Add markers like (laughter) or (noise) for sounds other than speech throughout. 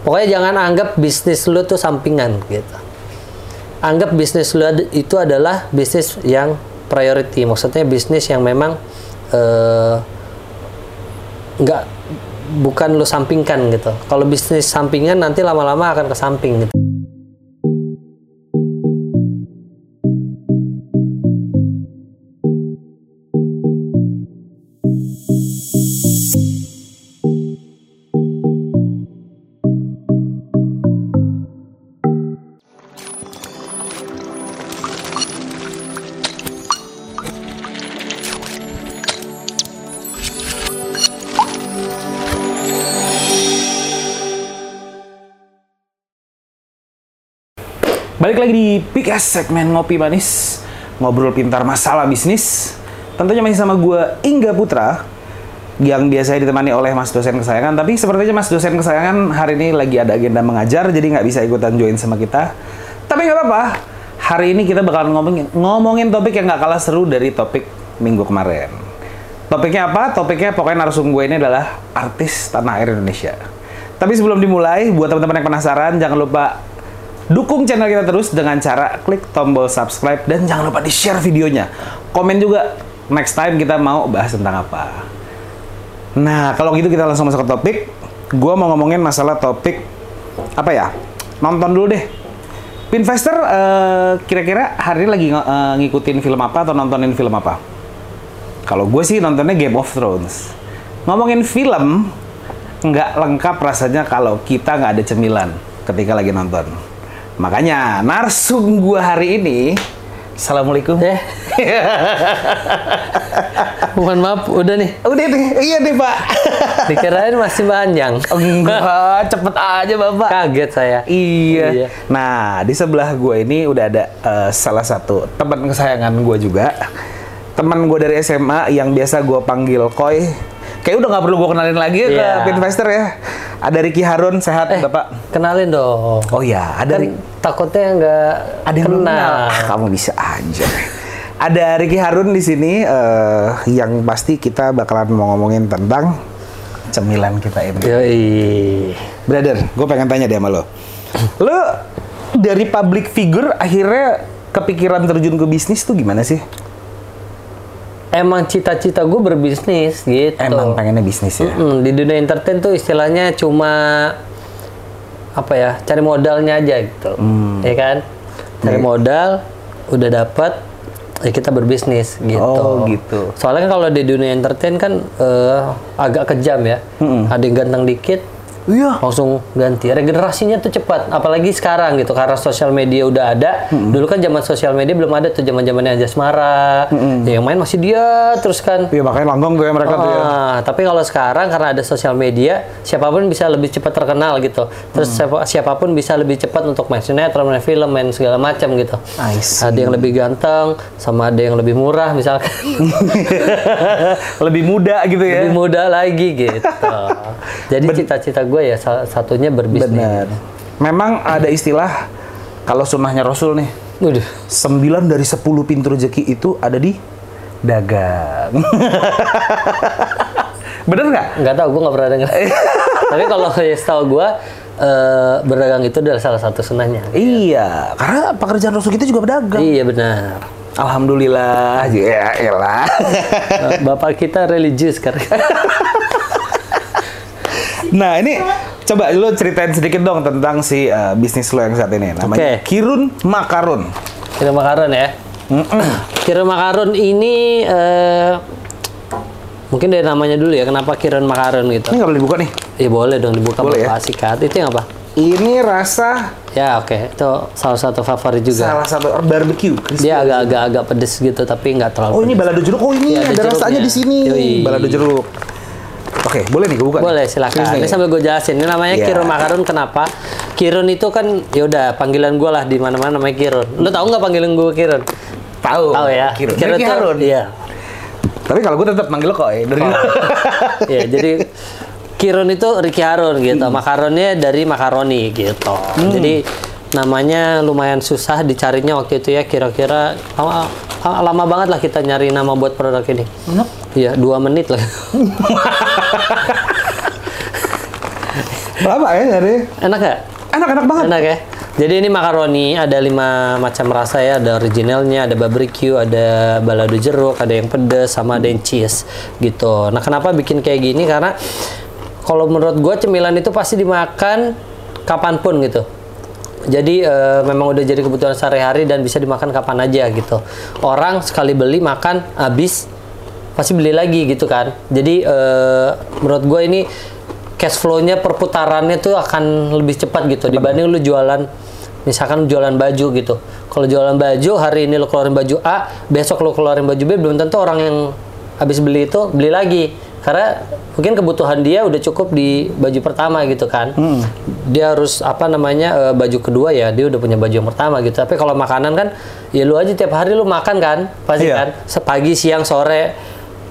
Pokoknya jangan anggap bisnis lu tuh sampingan gitu. Anggap bisnis lu itu adalah bisnis yang priority. Maksudnya bisnis yang memang eh, nggak bukan lu sampingkan gitu. Kalau bisnis sampingan nanti lama-lama akan ke samping gitu. Lagi di Pikas segmen Ngopi Manis Ngobrol pintar masalah bisnis Tentunya masih sama gue Ingga Putra Yang biasanya ditemani oleh mas dosen kesayangan Tapi sepertinya mas dosen kesayangan hari ini lagi ada agenda mengajar Jadi nggak bisa ikutan join sama kita Tapi nggak apa-apa Hari ini kita bakal ngomongin, ngomongin topik yang nggak kalah seru dari topik minggu kemarin Topiknya apa? Topiknya pokoknya narsum gue ini adalah artis tanah air Indonesia. Tapi sebelum dimulai, buat teman-teman yang penasaran, jangan lupa dukung channel kita terus dengan cara klik tombol subscribe dan jangan lupa di-share videonya. Komen juga next time kita mau bahas tentang apa. Nah, kalau gitu kita langsung masuk ke topik. Gua mau ngomongin masalah topik apa ya? Nonton dulu deh. Pinvestor eh, kira-kira hari ini lagi eh, ngikutin film apa atau nontonin film apa? Kalau gue sih nontonnya Game of Thrones. Ngomongin film, nggak lengkap rasanya kalau kita nggak ada cemilan ketika lagi nonton. Makanya, narsum gue hari ini, Assalamualaikum. Eh, mohon maaf, udah nih. Udah nih, iya nih Pak. Dikirain masih panjang. Enggak, cepet aja Bapak. Kaget saya. Iya. Iya. Nah, di sebelah gue ini udah ada eh, salah satu teman kesayangan gue juga. Teman gue dari SMA yang biasa gue panggil Koi. Kayak udah nggak perlu gue kenalin lagi Iya. ke Pinvestor ya. Ada Ricky Harun, sehat Eh, Bapak? kenalin dong. Oh ya, ada Kan takutnya nggak ada yang kenal. kenal. Ah, kamu bisa aja. Ada Ricky Harun di sini eh, yang pasti kita bakalan mau ngomongin tentang cemilan kita ini. Yoi. Brother, gue pengen tanya deh sama lo. Lo dari public figure akhirnya kepikiran terjun ke bisnis tuh gimana sih? Emang cita-cita gue berbisnis gitu. Emang pengennya bisnis ya? Mm-mm, di dunia entertain tuh istilahnya cuma apa ya cari modalnya aja gitu, Hmm. ya kan? Cari Nih. modal, udah dapat, ya kita berbisnis gitu. Oh, gitu. Soalnya kan kalau di dunia entertain kan eh, agak kejam ya. Ada yang ganteng dikit, Iya. langsung ganti. Regenerasinya tuh cepat, apalagi sekarang gitu karena sosial media udah ada. Dulu kan zaman sosial media belum ada tuh zaman zamannya Jasmara. Ya, yang main masih dia terus kan. Iya makanya langgeng tuh ya mereka tuh ya. Ah, tapi kalau sekarang karena ada sosial media, siapa pun bisa lebih cepat terkenal gitu. Terus Hmm. siapa- siapa pun bisa lebih cepat untuk main sinetron, main film, main segala macam gitu. Ada yang lebih ganteng, sama ada yang lebih murah misalkan. (laughs) Lebih muda gitu ya. lebih muda lagi gitu. (laughs) Jadi cita-cita gue ya salah satunya berbisnis. Benar. Memang ada istilah kalau sunnahnya Rasul nih, Waduh. 9 dari 10 pintu rezeki itu ada di dagang. (laughs) Bener nggak? Nggak tahu, gue nggak pernah dengar. (laughs) Tapi kalau ya setahu gue, eh, berdagang itu adalah salah satu sunnahnya. Iya, karena pekerjaan Rasul kita juga pedagang. Iya benar. Alhamdulillah, ya elah. Bapak kita religius karena (laughs) nah ini coba lu ceritain sedikit dong tentang si uh, bisnis lo yang saat ini namanya Oke. Kirun Makarun. Kira makaron ya. (clears throat) Kira makaron ini eh, mungkin dari namanya dulu ya. Kenapa kiron makaron gitu? Ini nggak boleh dibuka nih. Ya boleh dong dibuka Boleh ya? Bapak sikat. Itu yang apa? Ini rasa Ya oke, itu salah satu favorit juga. salah satu barbecue. crispy. Dia agak-agak agak pedes gitu tapi nggak terlalu. Oh ini pedes. balado jeruk. Oh ini Iya, ada ada rasanya di sini. Yoi. Balado jeruk. Oke, boleh nih gue buka. nih? Boleh silakan. Ini sambil gue jelasin. Ini namanya Iya. Kirun Makarun kenapa? Kirun itu kan ya udah panggilan gue lah di mana-mana namanya Kirun. Lu tahu nggak panggilan gue Kirun? Tahu. Tahu ya. Kirun. Kirun Harun. Iya. Tapi kalau gue tetap manggil kok ya. Dari (laughs) ya jadi Kirun itu Ricky Harun gitu. Makaronnya dari makaroni gitu. Jadi namanya lumayan susah dicarinya waktu itu ya kira-kira lama, lama banget lah kita nyari nama buat produk ini. Iya, dua menit lah. Lama ya jadi. Enak nggak? Enak-enak banget. Enak ya. Jadi ini makaroni ada lima macam rasa ya. Ada originalnya, ada barbecue, ada balado jeruk, ada yang pedas, sama ada yang cheese gitu. Nah kenapa bikin kayak gini? Karena kalau menurut gue cemilan itu pasti dimakan kapan pun gitu. Jadi eh, memang udah jadi kebutuhan sehari-hari dan bisa dimakan kapan aja gitu. Orang sekali beli makan habis pasti beli lagi gitu kan. Jadi eh, menurut gue ini cash flow-nya perputarannya tuh akan lebih cepat gitu dibanding lu jualan misalkan jualan baju gitu. Kalau jualan baju hari ini lu keluarin baju A, besok lu keluarin baju B belum tentu orang yang habis beli itu beli lagi karena mungkin kebutuhan dia udah cukup di baju pertama gitu kan. Dia harus apa namanya eh, baju kedua ya dia udah punya baju yang pertama gitu. Tapi kalau makanan kan ya lu aja tiap hari lu makan kan pasti Iya. kan. Sepagi, siang, sore,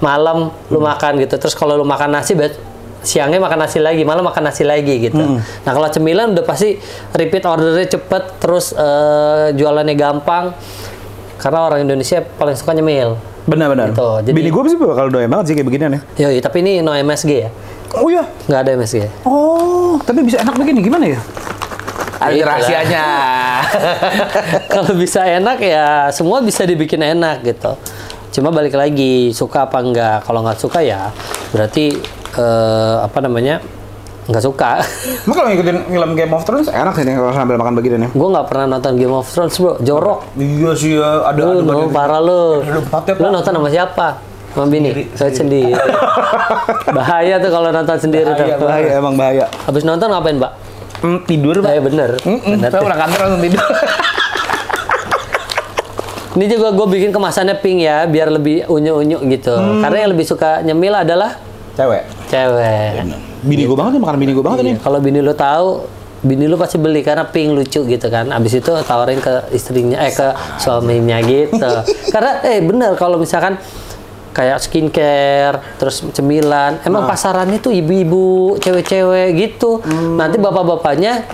malam lu makan gitu. Terus kalau lu makan nasi bet- siangnya makan nasi lagi, malam makan nasi lagi gitu. Nah kalau cemilan udah pasti repeat ordernya cepet, terus eh, jualannya gampang. Karena orang Indonesia paling suka nyemil. Benar-benar. Gitu, jadi- Bini gue sih kalau doyan banget sih kayak beginian ya. Yoi, tapi ini no MSG ya, Oh iya. nggak ada MSG. Oh, tapi bisa enak begini gimana ya? Ada Itulah. rahasianya. (laughs) kalau bisa enak ya semua bisa dibikin enak gitu. Cuma balik lagi suka apa enggak. Kalau nggak suka ya berarti eh, apa namanya nggak suka. (laughs) Emang kalau ngikutin film Game of Thrones enak sih nih kalau sambil makan beginian ya. gue nggak pernah nonton Game of Thrones bro, jorok. Iya sih ya, ada Lu, ada lu parah lu. Empatnya, Lu nonton sama siapa? Sama bini? Saya sendiri. (laughs) bahaya tuh kalau nonton sendiri Bahaya, tuh. bahaya, emang bahaya. Habis nonton ngapain, Mbak? Hmm, tidur, Pak. Eh bener. Mm-mm, Bener. saya pulang kantor langsung tidur. (laughs) Ini juga gue bikin kemasannya pink ya, biar lebih unyu-unyu gitu. Hmm. Karena yang lebih suka nyemil adalah Cewek. cewek. Bini gue banget nih, makan bini gue banget nih. Iya, Kalau bini lu tahu, bini lu pasti beli karena pink lucu gitu kan. Abis itu tawarin ke istrinya, eh ke suaminya gitu. (laughs) karena eh bener kalau misalkan kayak skincare, terus cemilan, emang pasarannya tuh ibu-ibu, cewek-cewek gitu. Nanti bapak-bapaknya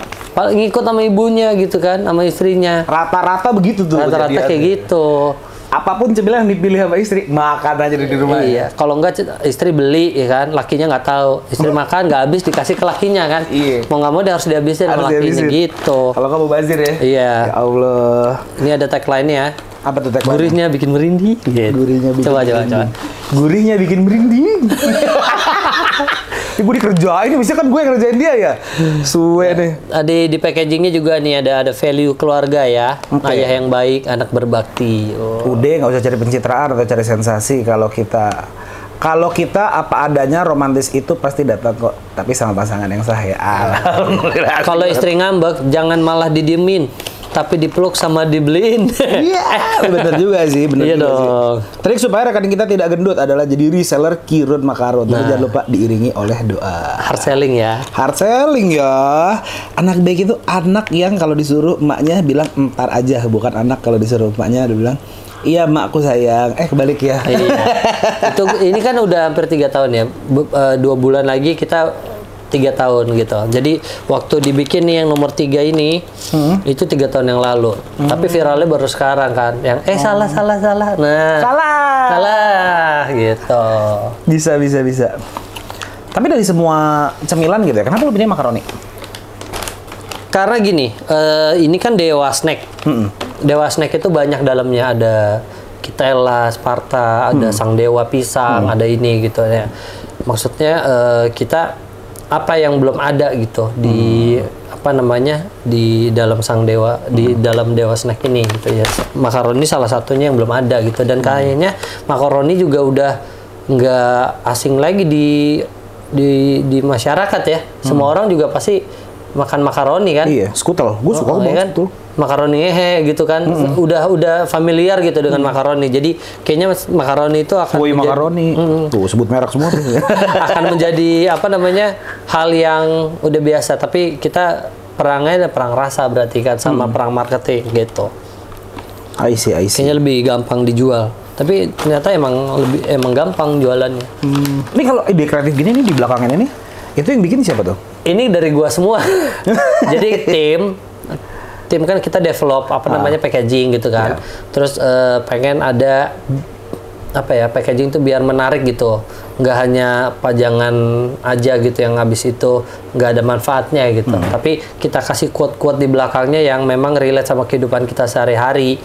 ngikut sama ibunya gitu kan, sama istrinya. Rata-rata begitu tuh. Rata-rata kayak gitu. Apa pun cemilan yang dipilih sama istri, makan aja di rumah. Iya, kalau enggak istri beli ya kan, lakinya nggak tahu. Istri (laughs) makan nggak habis dikasih ke lakinya kan. Iya. Mau nggak mau dia harus dihabisin Harus sama lakinya dihabisin. gitu. Kalau kamu bazir ya. Iya. Ya Allah. Ini ada tagline-nya. Apa tuh tagline? Gurihnya bikin merinding. Gitu. Gurihnya bikin Coba coba merinding. coba. Gurihnya bikin merinding. (laughs) Ini gue dikerjain, bisa kan gue yang ngerjain dia ya? Suwe deh. Ada di packagingnya juga nih ada ada value keluarga ya. Oke. Ayah yang baik, anak berbakti. Oh. Udah nggak usah cari pencitraan atau cari sensasi kalau kita kalau kita apa adanya romantis itu pasti datang kok tapi sama pasangan yang sah ya Kalau istri ngambek, jangan malah didiemin, tapi dipeluk sama dibeliin. iya (laughs) bener juga sih bener Iya juga dong. sih. trik supaya rekening kita tidak gendut adalah jadi reseller kirun makaron Nah. tapi jangan lupa diiringi oleh doa Hard selling ya. hard selling ya anak baik itu anak yang kalau disuruh emaknya bilang entar aja bukan anak kalau disuruh emaknya dia bilang iya makku sayang eh kebalik ya iya. (laughs) Itu ini kan udah hampir tiga tahun ya. Eh, dua bulan lagi kita tiga tahun gitu. Jadi waktu dibikin nih yang nomor tiga ini itu tiga tahun yang lalu. Tapi viralnya baru sekarang kan. Yang eh salah salah salah. Nah salah salah gitu. Bisa, bisa, bisa. Tapi dari semua cemilan gitu ya, kenapa lu pilih makaroni? Karena gini, eh, ini kan Dewa Snack. Dewa Snack itu banyak dalamnya ada Kitela, Sparta, ada Sang Dewa Pisang, ada ini gitu ya. Maksudnya eh, kita apa yang belum ada gitu di apa namanya di dalam Sang Dewa di dalam Dewa Snack ini gitu ya. Makaroni salah satunya yang belum ada gitu dan kayaknya makaroni juga udah nggak asing lagi di di di masyarakat ya. Semua orang juga pasti makan makaroni kan. Iya, skutel. Gue suka Oh, banget iya kan? skutel. Makaroni hehe gitu kan. Udah udah familiar gitu dengan makaroni. Jadi kayaknya makaroni itu akan Kue menjadi- makaroni. Tuh, sebut merek semua tuh. (laughs) akan menjadi apa namanya? hal yang udah biasa, tapi kita perangnya ada perang rasa berarti kan sama perang marketing gitu. I see, I see. Kayaknya lebih gampang dijual. Tapi ternyata emang lebih emang gampang jualannya. Hmm. Ini kalau ide kreatif gini nih di belakangnya nih, itu yang bikin siapa tuh? ini dari gua semua. (laughs) Jadi tim tim kan kita develop apa namanya packaging gitu kan. Terus eh, pengen ada apa ya packaging itu biar menarik gitu. Nggak hanya pajangan aja gitu yang habis itu nggak ada manfaatnya gitu. Tapi kita kasih quote-quote di belakangnya yang memang relate sama kehidupan kita sehari-hari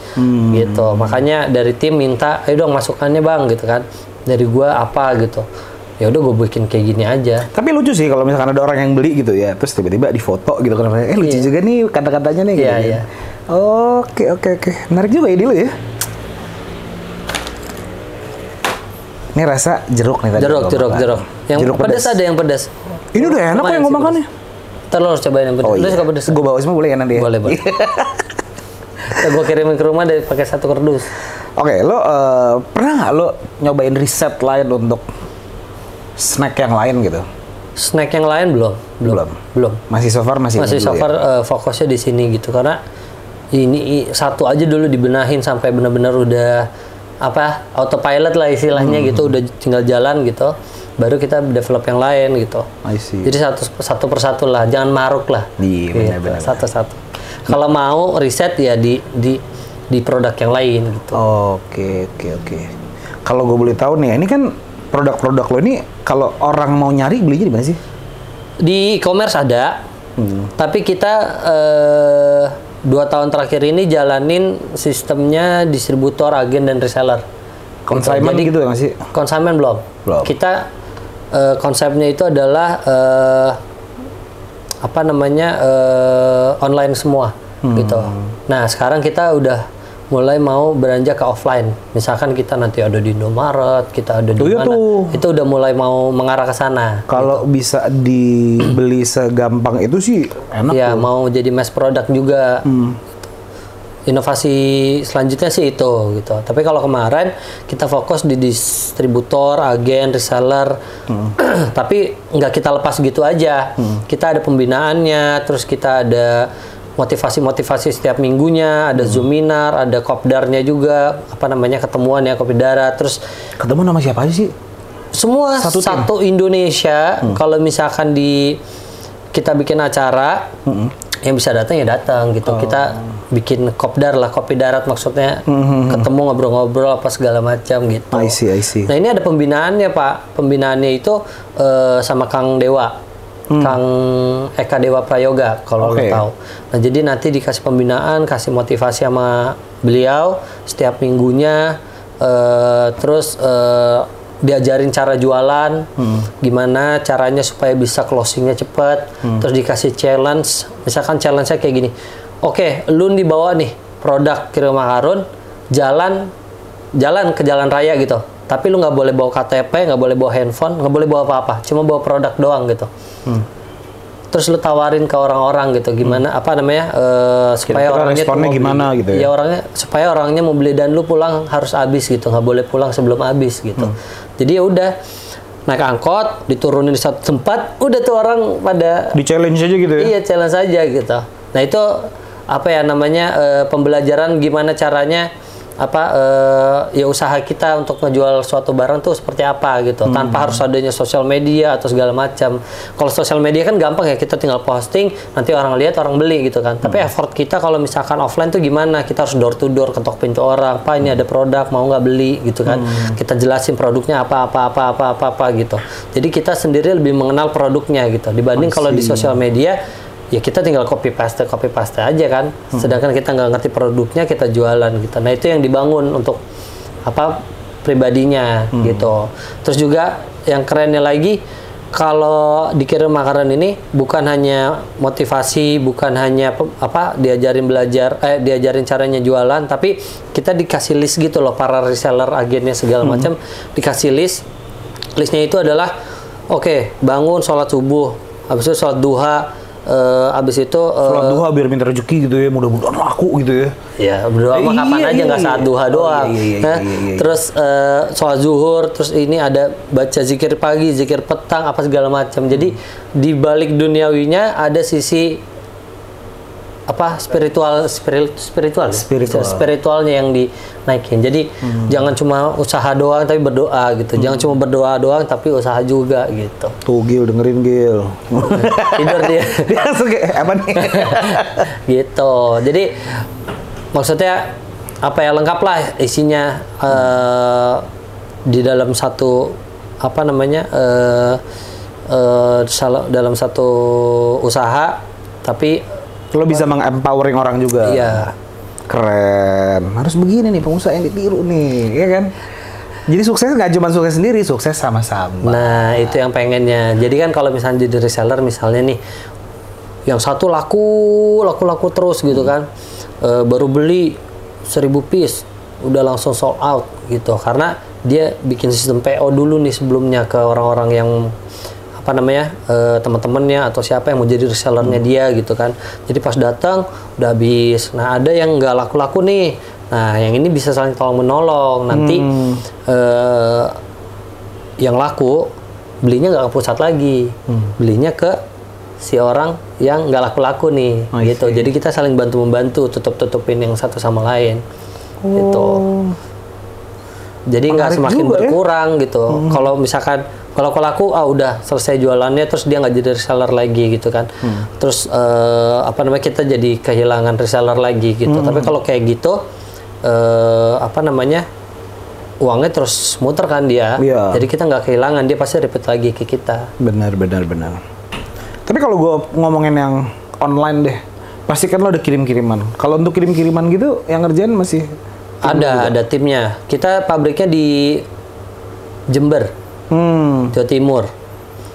gitu. Makanya dari tim minta ayo dong masukannya bang gitu kan. Dari gua apa gitu ya udah gue bikin kayak gini aja Tapi lucu sih kalau misalkan ada orang yang beli gitu ya, terus tiba-tiba difoto gitu kan, eh lucu Iya. juga nih kata-katanya nih. gitu Iya, kan. iya. Oke oke oke, menarik juga ide lu ya. Ini rasa jeruk nih tadi. jeruk jeruk makan. jeruk yang jeruk pedas ada yang pedas Ini udah enak kok yang gue makan ya. Ntar lo harus cobain yang pedas Oh Lu iya. suka pedas Gue bawa semua boleh ya nanti ya? boleh boleh (laughs) ya, gue kirimin ke rumah dari pakai satu kardus Oke, lo eh, pernah nggak lo nyobain riset lain untuk snack yang lain gitu? snack yang lain belum Belum. belum Masih so far masih masih so ya? far eh, fokusnya di sini gitu karena ini satu aja dulu dibenahin sampai benar-benar udah apa autopilot lah istilahnya Hmm. gitu udah tinggal jalan gitu baru kita develop yang lain gitu I see. jadi satu satu persatu lah jangan maruk lah Iya, Gitu, benar-benar. satu-satu kalau mau riset ya di di di produk yang lain gitu Oke oke oke. Kalau gue boleh tahu nih, ini kan produk-produk lo ini kalau orang mau nyari belinya di mana sih? di e-commerce ada Hmm. tapi kita eh, dua tahun terakhir ini jalanin sistemnya distributor agen dan reseller Jadi- gitu ya masih? konsumen belum Belum. kita eh, konsepnya itu adalah eh, apa namanya eh, online semua Hmm. gitu nah sekarang kita udah mulai mau beranjak ke offline misalkan kita nanti ada di Indomaret kita ada di Oh iya mana tuh. itu udah mulai mau mengarah ke sana Kalau bisa dibeli segampang itu sih enak ya tuh. mau jadi mass product juga Hmm. inovasi selanjutnya sih itu gitu tapi kalau kemarin kita fokus di distributor agen reseller Hmm. (clears throat) tapi nggak kita lepas gitu aja kita ada pembinaannya terus kita ada motivasi-motivasi setiap minggunya Hmm. ada zoominar ada kopdarnya juga apa namanya ketemuan ya kopi darat terus Ketemu nama siapa aja sih? semua Satu satu? Indonesia kalau misalkan di kita bikin acara yang bisa datang ya datang Oh. gitu kita bikin kopdar lah kopi darat maksudnya ketemu ngobrol-ngobrol apa segala macam gitu I see, I see. nah ini ada pembinaannya pak pembinaannya itu eh, sama Kang Dewa Kang Eka Dewa Prayoga kalau Hmm. Oke. lo tahu nah jadi nanti dikasih pembinaan kasih motivasi sama beliau setiap minggunya eh, terus eh, diajarin cara jualan, Hmm. gimana caranya supaya bisa closingnya cepat, Hmm. terus dikasih challenge, misalkan challenge-nya kayak gini, oke, lu dibawa nih produk ke rumah Harun, jalan, jalan ke jalan raya gitu, tapi lu nggak boleh bawa KTP, nggak boleh bawa handphone, nggak boleh bawa apa-apa, cuma bawa produk doang gitu. Hmm. Terus lu tawarin ke orang-orang gitu, gimana apa namanya eh, supaya Kira-kira orangnya responnya mau beli. gimana gitu ya? Iya, orangnya supaya orangnya mau beli dan lu pulang harus habis gitu nggak boleh pulang sebelum habis gitu Hmm. jadi ya udah naik angkot diturunin di satu tempat udah tuh orang pada Di challenge aja gitu ya? iya challenge aja gitu nah itu apa ya namanya eh, pembelajaran gimana caranya apa eh, ya usaha kita untuk ngejual suatu barang tuh seperti apa gitu. Hmm. tanpa harus adanya sosial media atau segala macam. Kalau sosial media kan gampang ya kita tinggal posting nanti orang lihat orang beli gitu kan. Tapi Hmm. effort kita kalau misalkan offline tuh gimana? Kita harus door to door ketok pintu orang pak ini ada produk mau nggak beli? gitu kan. Hmm. kita jelasin produknya apa apa apa apa apa apa gitu. Jadi kita sendiri lebih mengenal produknya gitu dibanding kalau di sosial media ya kita tinggal copy paste copy paste aja kan Hmm. sedangkan kita nggak ngerti produknya kita jualan gitu nah itu yang dibangun untuk apa pribadinya Hmm. gitu terus juga yang kerennya lagi kalau dikirim makanan ini bukan hanya motivasi bukan hanya apa diajarin belajar eh diajarin caranya jualan tapi kita dikasih list gitu loh para reseller agennya segala Hmm. macam dikasih list listnya itu adalah oke bangun sholat subuh habis itu sholat duha eh, habis itu eh, Sholat duha biar minta rezeki gitu ya, mudah-mudahan laku gitu ya. Ya berdoa mah Eh, kapan iya, aja iya, nggak iya. saat duha Oh, doang. iya, iya, iya, iya, iya, iya. Terus eh, sholat zuhur, terus ini ada baca zikir pagi, zikir petang, apa segala macam. Jadi di balik duniawinya ada sisi apa spiritual spiritual spiritual ya? Spiritual. spiritualnya yang dinaikin. Jadi Hmm. jangan cuma usaha doang tapi berdoa gitu. Jangan cuma berdoa doang tapi usaha juga gitu. Tuh Gil, dengerin Gil. (laughs) Tidur dia. (laughs) Dia langsung kayak apa nih? (laughs) gitu jadi maksudnya apa ya lengkap lah isinya eh, di dalam satu apa namanya eh eh, sal- dalam satu usaha tapi Lo bisa meng-empowering orang juga. ya Keren. Harus begini nih pengusaha yang ditiru nih, ya kan? Jadi sukses nggak cuma sukses sendiri, sukses sama-sama. Nah, itu yang pengennya. Jadi kan kalau misalnya jadi reseller misalnya nih yang satu laku laku laku terus gitu kan. Eh, baru beli 1000 piece udah langsung sold out gitu karena dia bikin sistem PO dulu nih sebelumnya ke orang-orang yang apa namanya eh, teman-temannya atau siapa yang mau jadi resellernya dia gitu kan. Jadi pas datang udah habis. Nah ada yang nggak laku-laku nih. Nah yang ini bisa saling tolong menolong. Nanti eh, yang laku belinya nggak ke pusat lagi. Belinya ke si orang yang nggak laku-laku nih I gitu. Jadi kita saling bantu membantu tutup tutupin yang satu sama lain gitu. Jadi nggak semakin ya. berkurang gitu. Kalau misalkan kalau kalau aku ah udah selesai jualannya terus dia nggak jadi reseller lagi gitu kan. Terus eh, apa namanya kita jadi kehilangan reseller lagi gitu. Tapi kalau kayak gitu eh, apa namanya uangnya terus muter kan dia. Iya. jadi kita nggak kehilangan dia pasti repeat lagi ke kita. Benar, benar, benar. Tapi kalau gue ngomongin yang online deh, pasti kan lo ada kirim-kiriman. Kalau untuk kirim-kiriman gitu, yang ngerjain masih ada ada timnya. Kita pabriknya di Jember hmm, Jawa Timur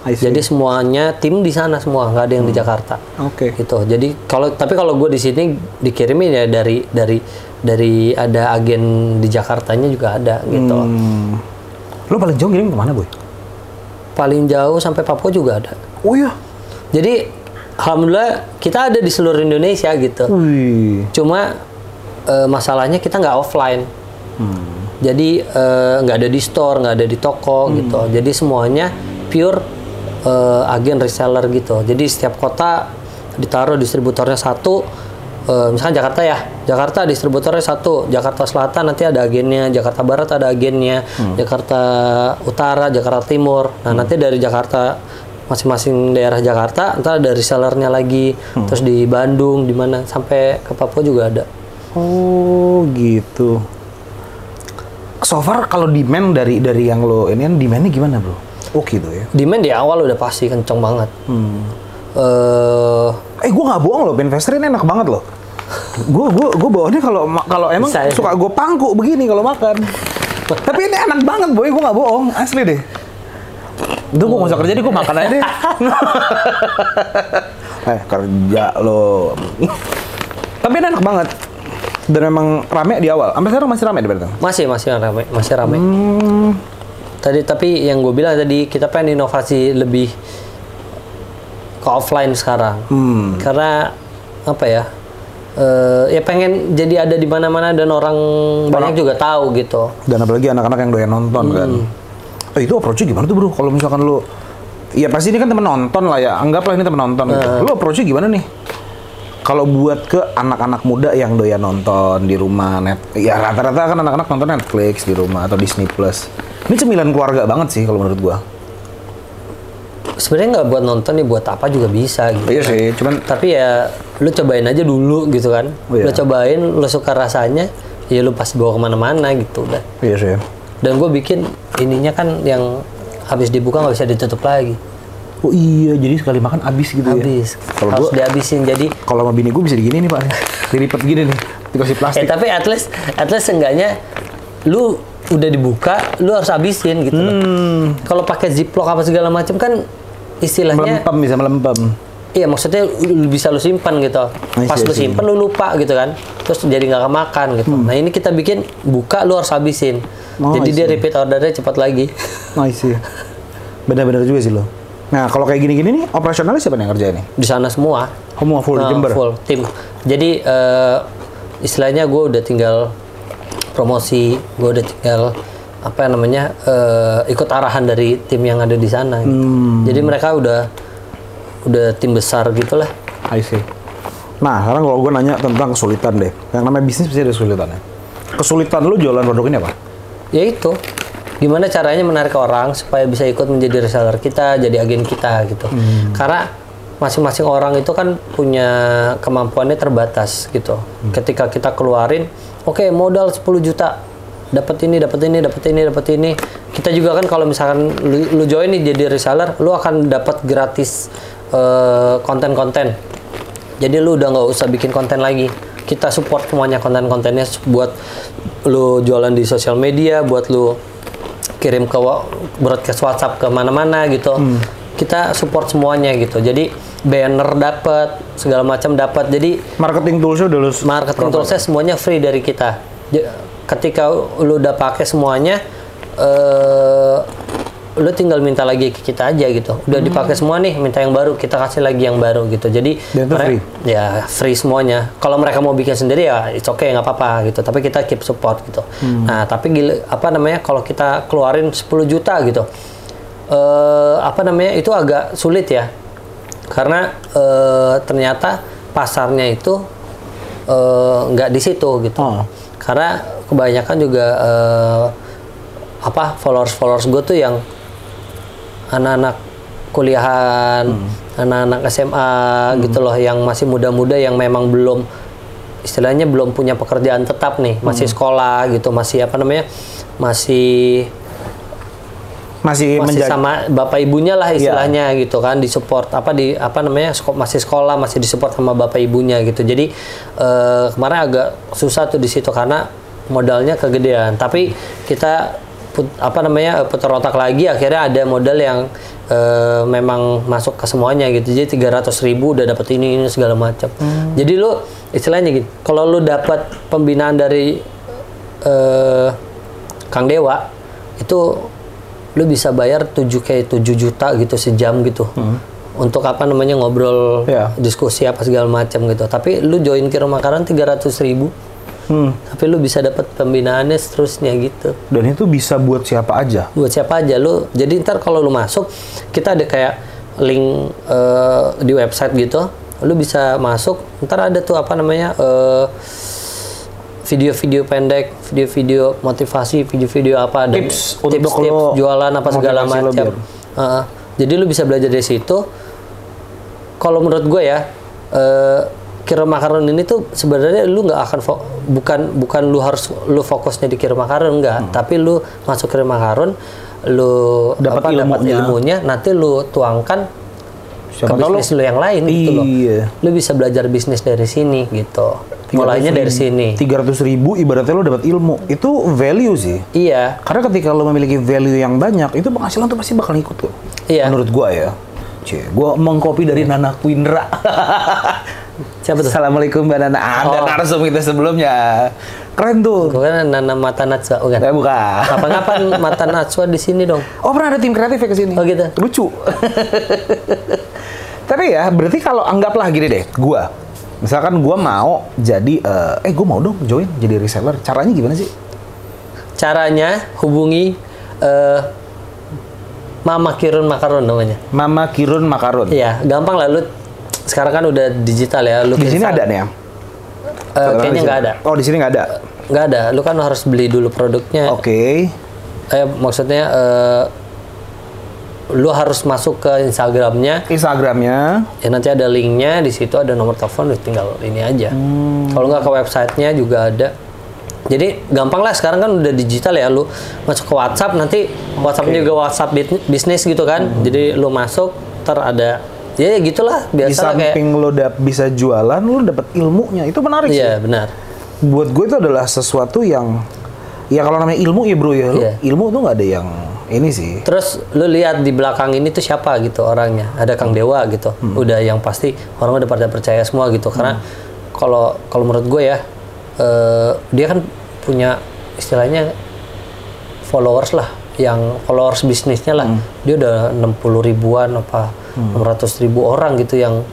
jadi semuanya tim di sana semua nggak ada yang di Jakarta Oke. gitu jadi kalau tapi kalau gue di sini dikirimin ya dari dari dari ada agen di Jakartanya juga ada gitu Hmm. Lo paling jauh kirim ke mana, boy? paling jauh sampai Papua juga ada Oh iya. jadi alhamdulillah kita ada di seluruh Indonesia gitu Wih. cuma eh, masalahnya kita nggak offline Hmm. Jadi eh, nggak ada di store nggak ada di toko gitu. Jadi semuanya pure eh, agen reseller gitu. Jadi setiap kota ditaruh distributornya satu. Eh, misalkan Jakarta ya. Jakarta distributornya satu. Jakarta Selatan nanti ada agennya. Jakarta Barat ada agennya. Jakarta Utara Jakarta Timur. Nah nanti dari Jakarta masing-masing daerah Jakarta ntar ada resellernya lagi. Terus di Bandung di mana sampai ke Papua juga ada. Oh gitu. So far kalau demand dari dari yang lo ini kan demandnya gimana bro? Oh gitu ya. demand di awal udah pasti kenceng banget Hmm. eh Eh gue nggak bohong loh, Pinvester ini enak banget loh. Gue gue gue bawaannya kalau kalau emang Bisa ya? suka gue pangku begini kalau makan. Tapi ini enak banget boy, gue nggak bohong, asli deh. Itu gue nggak usah kerja deh, gue makan aja deh. (laughs) (laughs) eh kerja lo. Tapi ini enak banget. Dan memang rame di awal. Sampai sekarang masih rame di Bertang. masih masih rame masih rame Hmm. tadi tapi yang gue bilang tadi kita pengen inovasi lebih ke offline sekarang Hmm. karena apa ya eh, ya pengen jadi ada di mana-mana dan orang banyak juga tahu gitu Dan apalagi anak-anak yang doyan nonton kan. Eh, itu approach-nya gimana tuh bro? Kalau misalkan lu Ya pasti ini kan temen nonton lah ya. Anggaplah ini temen nonton gitu. Lu approach-nya gimana nih? Kalau buat ke anak-anak muda yang doyan nonton di rumah net, ya rata-rata kan anak-anak nonton Netflix di rumah atau Disney Plus. Ini cemilan keluarga banget sih kalau menurut gua. sebenarnya nggak buat nonton nih buat apa juga bisa gitu Iya sih, cuman tapi ya lu cobain aja dulu gitu kan Oh, iya. lu cobain lu suka rasanya ya lu pasti bawa ke mana-mana gitu udah iya sih. dan gue bikin ininya kan yang habis dibuka nggak bisa ditutup lagi Oh iya, jadi sekali makan habis gitu ya. habis Kalau harus gua dihabisin jadi kalau sama bini gua bisa digini nih, Pak. Dilipet gini nih, dikasih eh plastik. tapi at least at least enggaknya lu udah dibuka lu harus habisin gitu. Hmm. kalau pakai ziplock apa segala macam kan istilahnya Melempem bisa melempem. Iya maksudnya lu bisa lu simpan gitu. See, Pas lu simpan lu lupa gitu kan. Terus jadi nggak kemakan gitu. Nah ini kita bikin buka lu harus habisin. Hmm. Oh, jadi dia repeat ordernya cepat lagi. See. Benar-benar juga sih lo. Nah, kalau kayak gini-gini nih, operasionalnya siapa nih yang ngerjain nih? Di sana semua. Kamu full di Nah, Jember? Full tim. Jadi eh, istilahnya gue udah tinggal promosi, gue udah tinggal apa namanya eh, ikut arahan dari tim yang ada di sana. gitu. Hmm. Jadi mereka udah udah tim besar gitulah. I see. Nah, sekarang kalau gue nanya tentang kesulitan deh. Yang namanya bisnis pasti ada kesulitannya. Kesulitan lu jualan produk ini apa? ya itu gimana caranya menarik orang supaya bisa ikut menjadi reseller kita jadi agen kita gitu. Karena masing-masing orang itu kan punya kemampuannya terbatas gitu. Ketika kita keluarin oke modal 10 juta dapat ini dapat ini dapat ini dapat ini. Kita juga kan kalau misalkan lu, lu join nih jadi reseller lu akan dapat gratis eh, konten-konten. Jadi lu udah nggak usah bikin konten lagi. Kita support semuanya konten-kontennya buat lu jualan di sosial media buat lu kirim ke broadcast WhatsApp ke mana-mana gitu. Kita support semuanya gitu. Jadi banner dapat segala macam dapat jadi Marketing toolsnya udah lu marketing toolsnya semuanya free dari kita. Ketika lu udah pakai semuanya, eh lu tinggal minta lagi ke kita aja gitu. Udah dipakai semua nih, minta yang baru, kita kasih lagi yang baru gitu. Jadi Dan itu mere- free? Ya free semuanya. Kalau mereka mau bikin sendiri ya it's okay nggak apa-apa gitu. Tapi kita keep support gitu. Nah tapi gila, apa namanya kalau kita keluarin 10 juta gitu, eh apa namanya itu agak sulit ya. Karena eh, ternyata pasarnya itu eh, nggak di situ gitu. Oh. Karena kebanyakan juga eh, apa followers followers gue tuh yang anak-anak kuliahan, anak-anak SMA gitu loh yang masih muda-muda yang memang belum istilahnya belum punya pekerjaan tetap nih, masih sekolah gitu, masih apa namanya? masih masih, masih sama bapak ibunya lah istilahnya gitu kan disupport apa di apa namanya masih sekolah masih disupport sama bapak ibunya gitu. Jadi eh, kemarin agak susah tuh di situ karena modalnya kegedean. Tapi kita put- apa namanya eh, putar otak lagi akhirnya ada modal yang eh, memang masuk ke semuanya gitu jadi 300 ribu udah dapat ini ini segala macam jadi lu istilahnya gitu kalau lu dapat pembinaan dari eh, Kang Dewa itu lu bisa bayar 7 kayak 7 juta gitu sejam gitu. Untuk apa namanya ngobrol, Iya. diskusi apa segala macam gitu. Tapi lu join Kiro Makaran 300 ribu. Hmm. Tapi lu bisa dapat pembinaannya seterusnya gitu. dan itu bisa buat siapa aja Buat siapa aja lu. Jadi ntar kalau lu masuk, kita ada kayak link eh, di website gitu. Lu bisa masuk, ntar ada tuh apa namanya eh, video-video pendek, video-video motivasi, video-video apa dan Tips untuk tips-tips lo jualan apa segala macam. Heeh. jadi lu bisa belajar dari situ. Kalau menurut gue ya, eh, kira makaron ini tuh sebenarnya lu nggak akan bukan bukan lu harus lu fokusnya di kira makaron enggak, tapi lu masuk kira makaron, lu Dapat apa, dapat ilmunya. ilmunya, nanti lu tuangkan Siapa ke lu- bisnis lu yang lain gitu loh. Iya. Lu bisa belajar bisnis dari sini gitu. Mulainya dari sini. 300 ribu ibaratnya lo dapat ilmu itu value sih Iya, karena ketika lo memiliki value yang banyak itu penghasilan tuh pasti bakal ikut kok Iya. menurut gua ya Cie, gua mengkopi dari Nana Quindra. (laughs) siapa tuh? Assalamualaikum Mbak Nana. Ada Oh. narsum kita sebelumnya. Keren tuh. Gue kan Nana Mata Natsua, bukan? Eh bukan. Kapan-kapan (laughs) Mata Natsua di sini dong. Oh pernah ada tim kreatif ya ke sini? Oh, gitu? Lucu. (laughs) Tapi ya berarti kalau anggaplah gini deh, gua misalkan gua mau jadi eh, eh gua mau dong join jadi reseller. Caranya gimana sih? Caranya hubungi eh, Mama Kirun Makaron namanya. Mama Kirun Makaron. Iya, gampang lah lu. Sekarang kan udah digital ya. Lu Di sini ada nih ya? Eh, kayaknya nggak ada. Oh di sini nggak ada. Nggak ada. Lu kan harus beli dulu produknya. Oke. Eh, maksudnya eh, lu harus masuk ke Instagramnya. Instagramnya. Ya nanti ada linknya di situ ada nomor telepon, lu tinggal ini aja. Hmm. Kalau nggak ke websitenya juga ada. Jadi gampang lah sekarang kan udah digital ya lu masuk ke WhatsApp nanti WhatsApp juga WhatsApp bisnis gitu kan. Hmm. Jadi lu masuk ter ada ya gitulah Di biasa kayak samping lo dap bisa jualan, lo dapat ilmunya. Itu menarik sih. Iya benar. buat gue itu adalah sesuatu yang ya kalau namanya ilmu ya bro ya Iya. ilmu tuh nggak ada yang ini sih Terus lu lihat di belakang ini tuh siapa gitu orangnya. Ada Kang Dewa gitu. Hmm. Udah yang pasti orang udah pada percaya semua gitu. Karena kalau kalau menurut gue ya eh, dia kan punya istilahnya followers lah yang followers bisnisnya lah Hmm. dia udah 60 ribuan apa 600 ribu orang gitu yang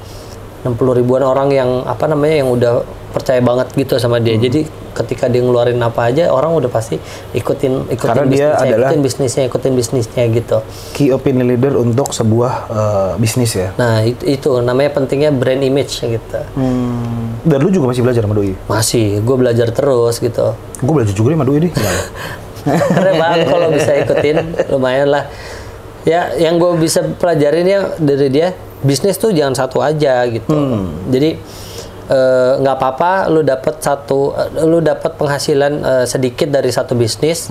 60 ribuan orang yang apa namanya yang udah percaya banget gitu sama Hmm. dia jadi ketika dia ngeluarin apa aja orang udah pasti ikutin ikutin Karena dia bisnisnya adalah- ikutin bisnisnya ikutin bisnisnya gitu. key opinion leader untuk sebuah eh, bisnis ya? Nah itu, itu namanya pentingnya brand image gitu. Hmm. dan lu juga masih belajar sama doi? Masih. Gue belajar terus gitu. Gue belajar juga sama doi nih (laughs) Keren banget kalau bisa ikutin. Lumayan lah ya yang gue bisa pelajarin ya dari dia bisnis tuh jangan satu aja gitu Hmm. jadi eh, nggak apa-apa lu dapat satu eh, lu dapat penghasilan eh, sedikit dari satu bisnis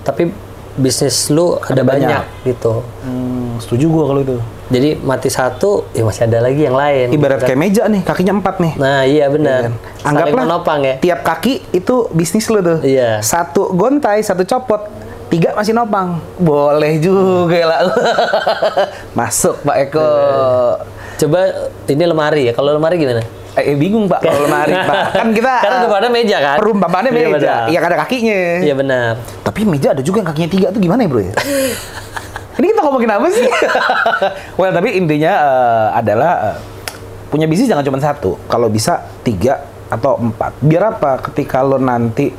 tapi bisnis lu ada, banyak. banyak. gitu Hmm, setuju gua kalau itu. jadi mati satu ya masih ada lagi yang lain Ibarat kayak meja nih, kakinya empat nih. nah iya benar Saling Anggaplah menopang ya tiap kaki itu bisnis lu tuh. Iya. Satu gontai, satu copot, tiga masih nopang. Boleh juga lah. (laughs) Masuk Pak Eko. coba ini lemari ya kalau lemari gimana Eh, bingung Pak kalau lemari Pak. (laughs) Kan kita Karena eh, depannya meja kan perumpamaannya Iya, meja. benar. Yang ada kakinya. iya benar Tapi meja ada juga yang kakinya tiga tuh gimana ya bro ya? (laughs) Ini kita ngomongin apa sih? well tapi intinya eh, adalah eh, punya bisnis jangan cuma satu. Kalau bisa tiga atau empat. Biar apa? Ketika lo nanti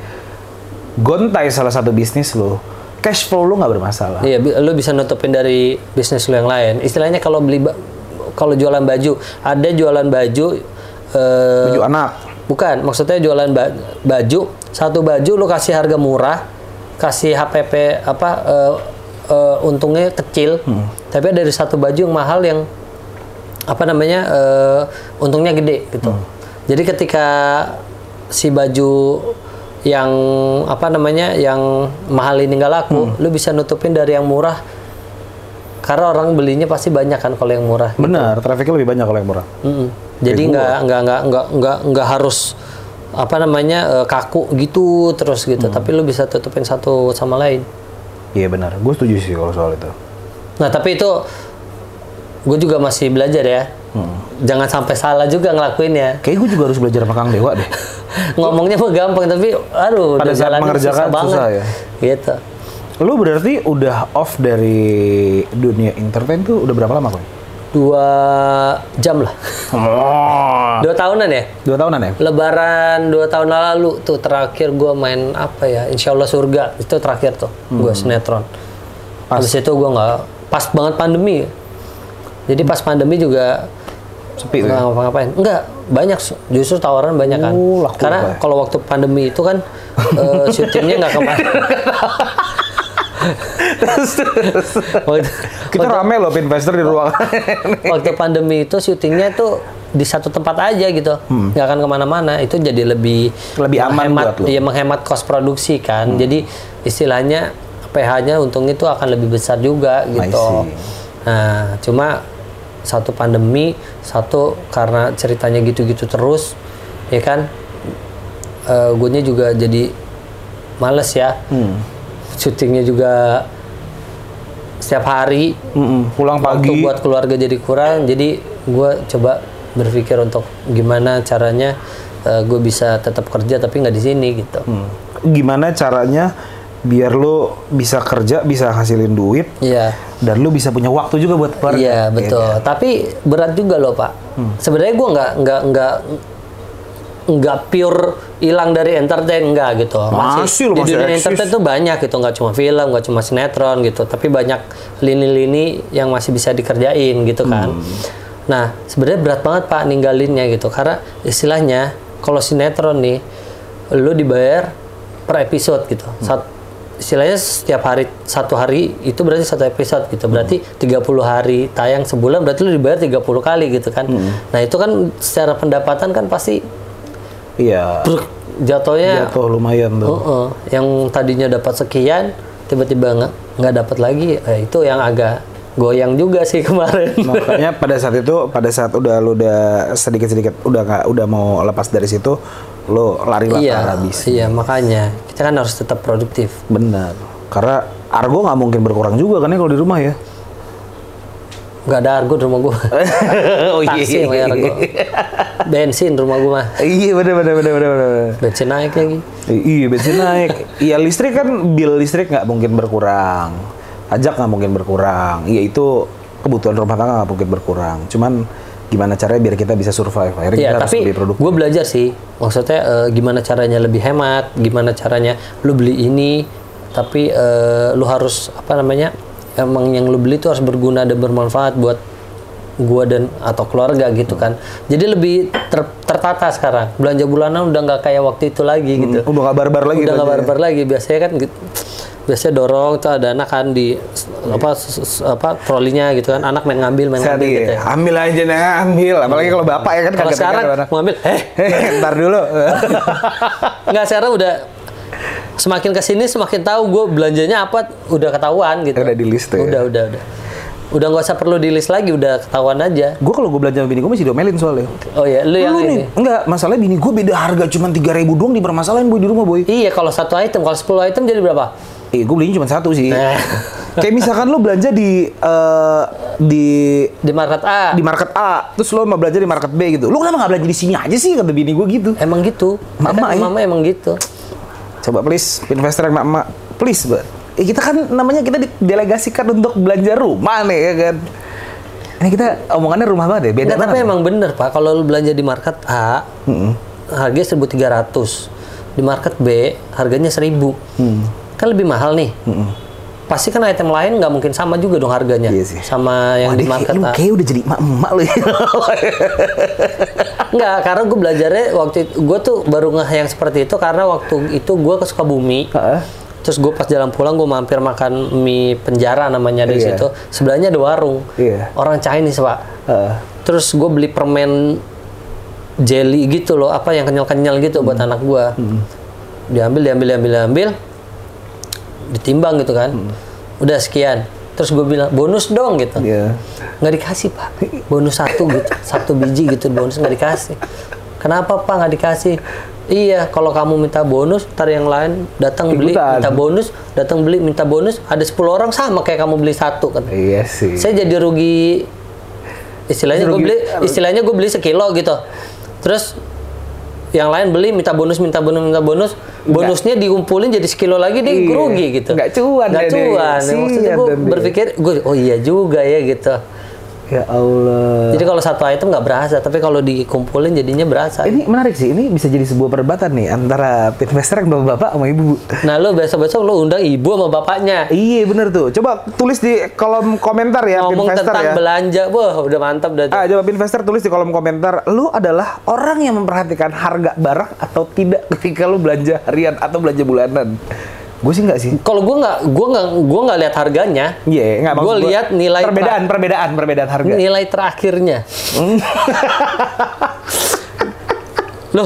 gontai salah satu bisnis lo, cash flow lo nggak bermasalah. Iya, lu bisa nutupin dari bisnis lu yang lain. Istilahnya kalau beli kalau jualan baju, ada jualan baju eh, Baju anak. bukan, maksudnya jualan ba- baju, satu baju lu kasih harga murah, kasih HPP apa eh, eh, untungnya kecil, tapi ada dari satu baju yang mahal yang apa namanya eh, untungnya gede gitu. Jadi ketika si baju yang apa namanya yang mahal ini nggak laku, lu bisa nutupin dari yang murah karena orang belinya pasti banyak kan kalau yang murah. Benar, trafficnya lebih banyak kalau yang murah. Mm-mm. Jadi nggak nggak nggak nggak nggak nggak harus apa namanya eh, kaku gitu terus gitu, tapi lu bisa tutupin satu sama lain. Iya benar, gue setuju sih kalau soal itu. Nah tapi itu gue juga masih belajar ya. Jangan sampai salah juga ngelakuinnya. Kayak gue juga harus belajar sama Kang Dewa deh. (laughs) Ngomongnya mah gampang tapi aduh Pada saat mengerjakan susah banget. susah ya? Gitu. Lu berarti udah off dari dunia entertain tuh udah berapa lama kok? Dua jam lah. Oh. Dua tahunan ya? Dua tahunan ya? Lebaran dua tahun lalu tuh terakhir gue main apa ya? Insya Allah surga itu terakhir tuh gue sinetron. Habis itu gue nggak pas banget pandemi. Jadi pas pandemi juga Sepi nggak ya? ngapa-ngapain. Enggak banyak justru tawaran banyak kan. Laku Karena ya? kalau waktu pandemi itu kan eh, (laughs) syutingnya nggak ke mana. terus, terus. waktu, Kita rame loh investor di ruangan. waktu pandemi itu syutingnya tuh di satu tempat aja gitu, nggak akan ke mana-mana. Itu jadi lebih Hmm. Lebih aman menghemat, buat lo. iya menghemat kos produksi kan. Hmm. Jadi istilahnya PH-nya untung itu akan lebih besar juga gitu. Nah, cuma satu pandemi, satu karena ceritanya gitu-gitu terus, ya kan, eh gue juga jadi males ya. Hmm. Syutingnya juga setiap hari, Mm-mm, Pulang waktu pagi. buat keluarga jadi kurang jadi gue coba berpikir untuk gimana caranya gue bisa tetap kerja tapi nggak di sini gitu Hmm. Gimana caranya biar lo bisa kerja, bisa hasilin duit, iya dan lo bisa punya waktu juga buat keluarga. iya betul kan? tapi berat juga loh pak Hmm. sebenarnya gue nggak nggak nggak nggak pure hilang dari entertain enggak gitu Masih lo, di masih dunia eksis. entertain tuh banyak gitu nggak cuma film nggak cuma sinetron gitu tapi banyak lini-lini yang masih bisa dikerjain gitu kan Hmm. nah sebenarnya berat banget pak ninggalinnya gitu karena istilahnya kalau sinetron nih lu dibayar per episode gitu Hmm. Sat- istilahnya setiap hari satu hari itu berarti satu episode gitu berarti 30 hari tayang sebulan berarti lu dibayar 30 kali gitu kan nah itu kan secara pendapatan kan pasti Iya. bruk, jatuhnya Jatuh lumayan tuh. Heeh. yang tadinya dapat sekian tiba-tiba nggak nggak dapat lagi eh, itu yang agak goyang juga sih (laughs) kemarin Makanya pada saat itu, pada saat udah lo udah sedikit-sedikit udah nggak udah mau lepas dari situ, lo lari lah iya bisnis. iya makanya kita kan harus tetap produktif Benar. Karena argo nggak mungkin berkurang juga kan ya kalau di rumah ya. nggak ada argo di rumah gua (laughs) oh taksi yang bayar argo bensin rumah gua mah Iya benar benar benar benar benar. bensin naik lagi Iya bensin naik. Iya listrik kan bill listrik nggak mungkin berkurang. Pajak nggak mungkin berkurang. Iya itu kebutuhan rumah tangga nggak mungkin berkurang. Cuman gimana caranya biar kita bisa survive. Akhirnya Iya, kita harus tapi beli produk. gue belajar sih. Maksudnya eh, gimana caranya lebih hemat, gimana caranya lu beli ini, tapi eh, lu harus apa namanya? Emang yang lu beli itu harus berguna dan bermanfaat buat gua dan atau keluarga gitu kan. Jadi lebih ter- tertata sekarang. Belanja bulanan udah nggak kayak waktu itu lagi gitu. Udah nggak barbar lagi. udah nggak belanjanya. barbar lagi. Biasanya kan gitu. Biasanya dorong tuh ada anak kan di apa apa trolinya gitu kan anak main ngambil main ngambil gitu iya. ya. Ambil aja nah, ambil. Apalagi kalau bapak ya kan Kalau sekarang mau ngambil, (laughs) eh Ntar dulu. (laughs) nggak sekarang udah semakin ke sini semakin tahu gue belanjanya apa udah ketahuan gitu. Udah di list tuh ya? Udah udah udah. Udah nggak usah perlu di list lagi udah ketahuan aja. gue kalau gue belanja sama bini gue masih diomelin soalnya. Oh ya, lu yang Lu ini. nih, enggak, masalahnya bini gue beda harga cuma 3000 doang dipermasalahin boy di rumah boy. Iya, kalau satu item, kalau 10 item jadi berapa? Eh, gue belinya cuma satu sih. Nah. Kayak misalkan lo belanja di eh, di Di market A. di market A, terus lo mau belanja di market B gitu. Lo kenapa nggak belanja di sini aja sih kata bini gue gitu. Emang gitu. Mama, ya? mama emang gitu. Coba please, investor yang mak please, Mbak. Eh, kita kan namanya kita didelegasikan untuk belanja rumah nih ya kan. Ini kita omongannya rumah banget ya, beda Nggak, tapi emang bener Pak, kalau lu belanja di market A, harganya 1300. Di market B, harganya 1000. Hmm. Kan lebih mahal nih. Pasti kan item lain nggak mungkin sama juga dong harganya. Iya sih. Sama yang Wah, di market kayak, lu A. kayak udah jadi emak-emak ya. (laughs) Enggak, karena gue belajarnya waktu itu, gue tuh baru ngeh yang seperti itu karena waktu itu gue ke Sukabumi. Heeh. Terus gue pas jalan pulang gue mampir makan mie penjara namanya di Iya. situ. Sebelahnya ada warung. Iya. Orang Chinese pak. Heeh. Terus gue beli permen jelly gitu loh, apa yang kenyal-kenyal gitu buat anak gue. Diambil, diambil, diambil, diambil, ditimbang gitu kan. Udah sekian. Terus gue bilang bonus dong gitu. Iya. Nggak dikasih pak. Bonus satu gitu, (laughs) satu biji gitu bonus nggak dikasih. Kenapa pak nggak dikasih? Iya, kalau kamu minta bonus, ntar yang lain datang beli minta bonus, datang beli minta bonus, ada 10 orang sama kayak kamu beli satu kan. Iya sih. Saya jadi rugi istilahnya gue beli istilahnya gue beli sekilo gitu. Terus yang lain beli minta bonus minta bonus minta bonus. Bonusnya dikumpulin jadi sekilo lagi dia Iya. rugi gitu. Nggak cuan nggak cuan. Ya, maksudnya gue berpikir gue oh iya juga ya gitu Ya Allah. jadi kalau satu item nggak berasa tapi kalau dikumpulin jadinya berasa Ini menarik sih. Ini bisa jadi sebuah perdebatan nih antara investor yang bapak-bapak sama ibu. nah lo besok-besok lo undang ibu sama bapaknya Iya bener tuh. Coba tulis di kolom komentar ya, ngomong investor tentang ya. belanja wah udah mantap dah. Ah, coba investor tulis di kolom komentar, lu adalah orang yang memperhatikan harga barang atau tidak ketika lu belanja harian atau belanja bulanan. Gue sih nggak sih. kalau gue nggak gue nggak gue nggak lihat harganya Iya, nggak gue lihat nilai perbedaan, perbedaan, perbedaan harga. nilai terakhirnya. (laughs) Loh,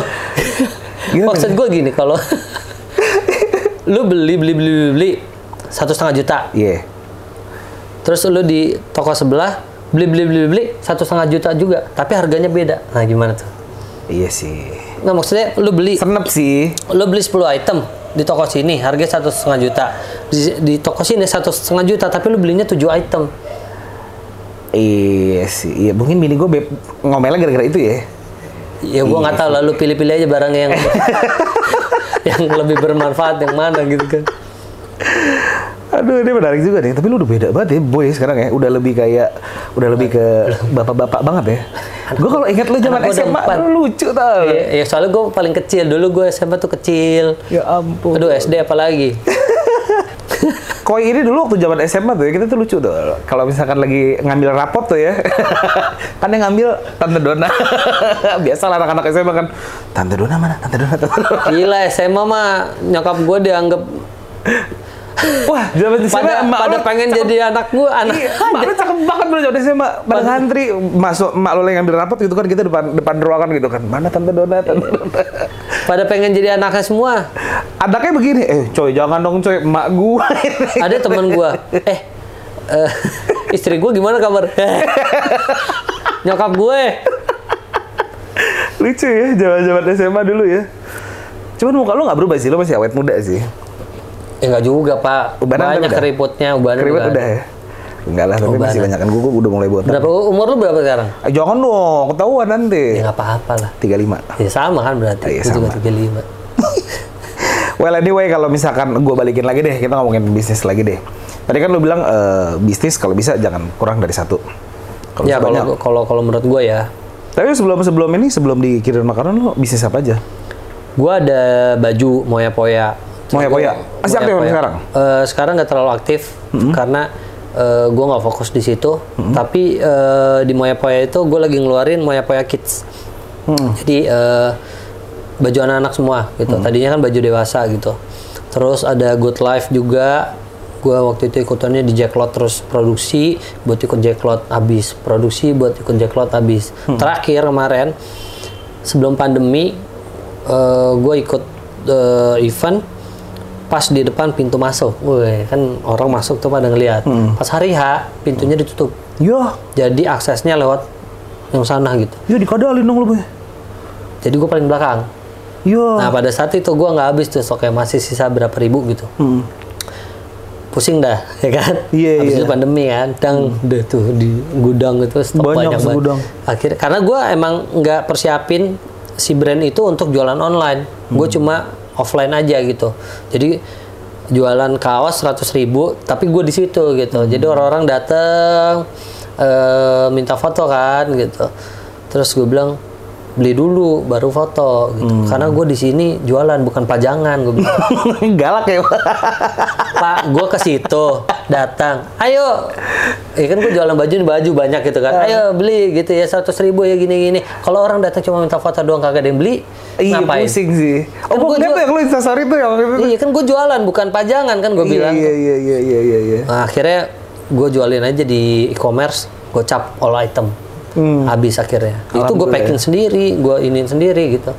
Gimana maksud gue gini kalau (laughs) lu beli beli beli beli, beli satu setengah juta, Iya. terus lu di toko sebelah beli beli beli beli satu setengah juta juga, tapi harganya beda. Nah gimana tuh? Iya sih. Nah maksudnya lu beli Senep sih. lu beli 10 item di toko sini harganya satu setengah juta, di, di toko sini satu setengah juta, tapi lu belinya 7 item. Iya sih. Iya, mungkin bini gue ngomelnya gara-gara itu ya. Ya gua nggak tahu lalu pilih-pilih aja barang yang (laughs) yang lebih bermanfaat yang mana gitu kan. (laughs) Aduh, ini menarik juga nih. Tapi lu udah beda banget ya, boy sekarang ya. Udah lebih kayak, udah lebih ke bapak-bapak banget ya. Gue kalau ingat lu zaman SMA, lu lucu tau. Iya, ya, soalnya gue paling kecil dulu gue SMA tuh kecil. Ya ampun. Aduh SD apalagi. (laughs) Koi ini dulu waktu zaman SMA tuh ya, kita tuh lucu tuh. Kalau misalkan lagi ngambil rapot tuh ya. (laughs) kan yang ngambil Tante Dona. (laughs) Biasa lah anak-anak SMA kan. Tante Dona mana? Tante Dona, Tante Dona. Gila SMA mah nyokap gue dianggap Wah, zaman SMA pada emak pada lu pengen cakep- jadi anak gue anak Iya, emak lu cakep banget dulu zaman SMA. Pada ngantri masuk emak lu yang ngambil rapot gitu kan kita depan depan ruangan gitu kan. Mana Tante Dona, Tante Dona. pada pengen jadi anaknya semua. Anaknya begini, eh coy jangan dong coy, emak gua. Ada teman gue, eh eh, istri gue gimana kabar? nyokap gue. Lucu ya, zaman-zaman SMA dulu ya. Cuman muka lu nggak berubah sih, lu masih awet muda sih. Ya enggak juga pak. Ubanan Banyak udah? keriputnya, ubanan Keribet udah. ya? Enggak lah, tapi Ubanan. masih banyak kan gua udah mulai botak. Berapa umur lu berapa sekarang? Eh, jangan dong, ketahuan nanti. Ya nggak apa-apa lah. 35. Ya sama kan berarti. Iya, Gua juga sama. 35. (laughs) Well anyway, kalau misalkan gua balikin lagi deh, kita ngomongin bisnis lagi deh. Tadi kan lu bilang eh, bisnis kalau bisa jangan kurang dari satu. Kalau Ya kalau kalau kalau menurut gue ya, Tapi sebelum sebelum ini, sebelum dikirim makanan lo bisnis apa aja? gue ada baju moya poya. Moya Poya? Masih aktif sampai sekarang? Eh, sekarang nggak terlalu aktif karena eh, gue nggak fokus di situ. Tapi eh, di moya poya itu gue lagi ngeluarin moya poya kids. Jadi eh, baju anak-anak semua gitu. Tadinya kan baju dewasa gitu. Terus ada good life juga. Gua waktu itu ikutannya di Jacklot terus produksi buat ikut Jacklot habis, produksi buat ikut Jacklot habis. Terakhir kemarin sebelum pandemi eh gue ikut eh, event pas di depan pintu masuk. Wih, kan orang masuk tuh pada ngelihat. Pas hari H pintunya ditutup. Ya, Jadi aksesnya lewat yang sana gitu. ya dikadalin dong lu, Boy. Jadi gue paling belakang. Ya. Nah pada saat itu gue nggak habis tuh, so kayak masih sisa berapa ribu gitu. Hmm. Pusing dah, (laughs) ya kan? Iya, Habis iya. itu pandemi kan, dang deh tuh di gudang itu stok Banyak banyak, banget. segudang. Akhirnya karena gue emang nggak persiapin si brand itu untuk jualan online, gue Hmm. cuma offline aja gitu. Jadi jualan kaos 100 ribu, tapi gue di situ gitu. Hmm. Jadi orang-orang dateng eh, minta foto kan gitu. Terus gue bilang beli dulu baru foto gitu. Hmm. Karena gue di sini jualan bukan pajangan gue bilang. (laughs) Galak ya, Pak. Gue ke situ datang. Ayo, ya kan gue jualan baju baju banyak gitu kan. Ayo beli gitu ya seratus ribu ya gini gini. Kalau orang datang cuma minta foto doang kagak ada yang beli, Iya, ngapain? pusing sih. Oh, Kan jual- tuh yang lu instastory tuh yang. Iya kan gue jualan bukan pajangan kan gue bilang. Iya, iya, iya, iya, iya, iya. Nah, akhirnya gue jualin aja di e-commerce, gue cap all item. Hmm. Habis akhirnya. Itu gue Alhamdulillah packing sendiri, gue iniin sendiri gitu.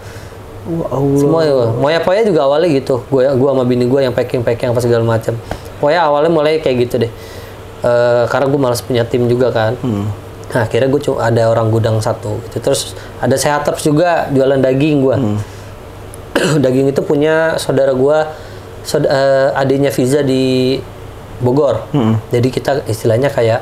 Allah. Semua ya. Moya Poya juga awalnya gitu. Gue gua sama bini gue yang packing packing apa segala macam. Poya awalnya mulai kayak gitu deh. Eh, karena gue malas punya tim juga kan. Nah, akhirnya gue cuma ada orang gudang satu. Gitu. Terus ada Sehaters juga jualan daging gue. (clears throat) daging itu punya saudara gue, saud- eh, adiknya Viza di Bogor. Jadi kita istilahnya kayak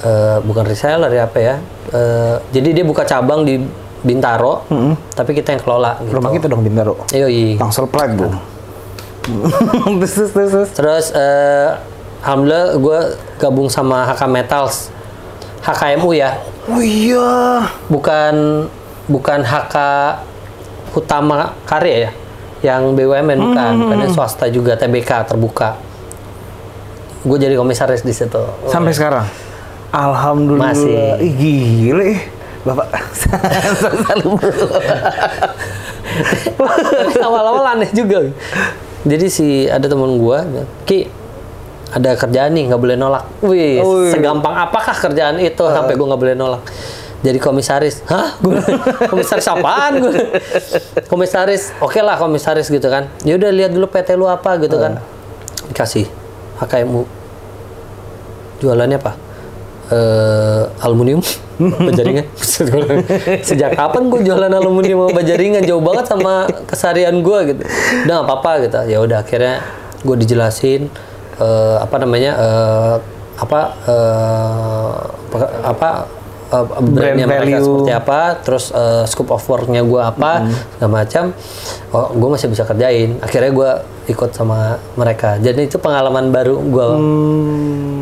eh, bukan reseller ya apa ya. Eh, jadi dia buka cabang di Bintaro, tapi kita yang kelola. Gitu. Rumah kita dong Bintaro. Yoi. Tangsel Pride, Bu. (laughs) terus, terus, terus, terus. Eh, alhamdulillah gue gabung sama HK Metals, HKMU ya, Oh iya. bukan bukan HK utama karya ya, yang BUMN bukan, yang swasta juga TBK terbuka. Gue jadi komisaris di situ. Sampai sekarang. Alhamdulillah. Masih. Ih, gile. eh. Bapak. Selalu Awal-awal aneh juga. Jadi si ada temen gue, Ki ada kerjaan nih nggak boleh nolak. Wih, Wih. segampang apakah kerjaan itu sampai gue nggak boleh nolak. Jadi komisaris, hah? Gue (laughs) komisaris apaan gue? Komisaris, oke lah komisaris gitu kan. Ya udah lihat dulu PT lu apa gitu kan. Dikasih HKMU. Jualannya apa? Eh, aluminium, (laughs) bajaringan. (laughs) Sejak kapan gue jualan aluminium sama bajaringan jauh banget sama keseharian gue gitu. Udah nggak apa-apa gitu. Ya udah akhirnya gue dijelasin eh, apa namanya eh, apa eh, pe- apa eh, brandnya mereka value. seperti apa, terus eh, scope of worknya gue apa, segala macam. Oh, gue masih bisa kerjain. Akhirnya gue ikut sama mereka. Jadi itu pengalaman baru gue. Hmm.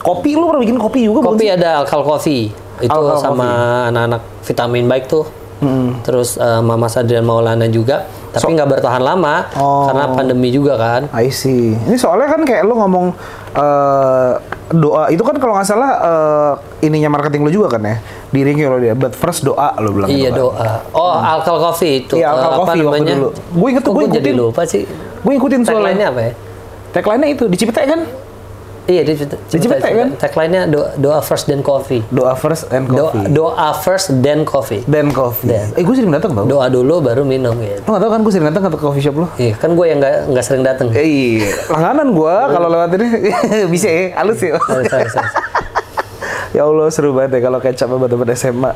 Kopi lu pernah bikin kopi juga Kopi ada Alkal Coffee. Itu Alkal sama anak-anak vitamin baik tuh. Hmm. Terus eh, Mama Sadrian Maulana juga. Tapi nggak bertahan lama Oh. karena pandemi juga kan. I see. Ini soalnya kan kayak lu ngomong eh, doa itu kan kalau nggak salah eh, ininya marketing lu juga kan ya. Diri kalau dia, but first doa lu bilang Iya kan. doa. Oh Alkal Coffee itu. Iya, Alkal Coffee waktu namanya? dulu. Gua inget tuh, gua jadi lupa sih. Gue ikutin soalnya. Apa ya? Tagline-nya itu di Cipete kan? Iya di Cipete. Cipete kan? Tagline-nya doa, doa first then coffee. Doa first and Doa, coffee. doa first then coffee. Dan coffee. Dan. Eh gue sering datang tau. Doa dulu baru minum gitu. Lo gak tau kan gue sering datang ke coffee shop lo? Iya, kan gue yang nggak nggak sering datang. Eh, iya. Langganan gue kalau lewat ini (laughs) bisa ya, halus ya. Sorry, sorry, sorry. ya Allah seru banget ya kalau kecap sama teman SMA.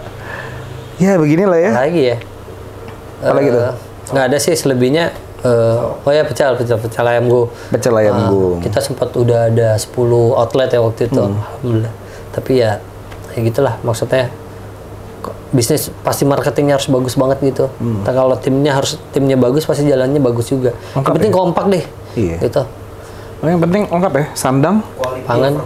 Ya beginilah ya. lagi ya Apa lagi Eh, tuh? nggak ada sih selebihnya eh, oh ya pecel pecel pecel ayam go Pecel ayam Ah, go. kita sempat udah ada 10 outlet ya waktu itu Hmm. alhamdulillah tapi ya ya gitulah maksudnya kok bisnis pasti marketingnya harus bagus banget gitu Hmm. Kalau timnya harus timnya bagus pasti jalannya bagus juga Lengkap yang penting ya? kompak deh Iya. gitu Oh, yang penting lengkap ya, sandang, pangan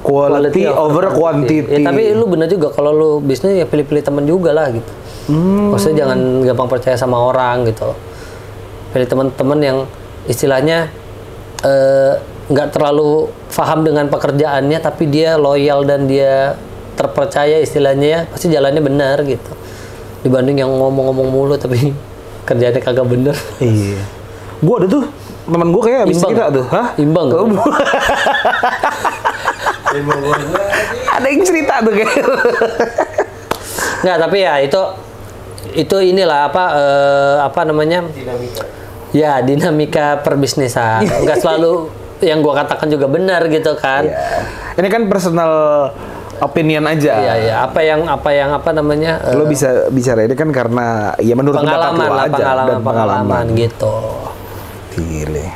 quality, over quantity. Ya, tapi lu bener juga kalau lu bisnis ya pilih-pilih teman juga lah gitu. Hmm. Maksudnya jangan gampang percaya sama orang gitu. Pilih teman-teman yang istilahnya eh, nggak terlalu paham dengan pekerjaannya tapi dia loyal dan dia terpercaya istilahnya ya pasti jalannya benar gitu. Dibanding yang ngomong-ngomong mulu tapi (laughs) kerjaannya kagak bener. Iya. Gue ada tuh temen gue kayak Imbang. kita tuh. Hah? Imbang. Oh, (laughs) bu- Ada yang cerita tuh kayak. Nggak, tapi ya itu itu inilah apa eh, apa namanya? Ya, dinamika perbisnisan. (laughs) Nggak selalu yang gua katakan juga benar gitu kan. Iya. Ini kan personal opinion aja. Iya, iya. Apa yang apa yang apa namanya? eh, Lo bisa bicara ini kan karena ya menurut pengalaman lah, aja pengalaman, dan pengalaman gitu. Gile.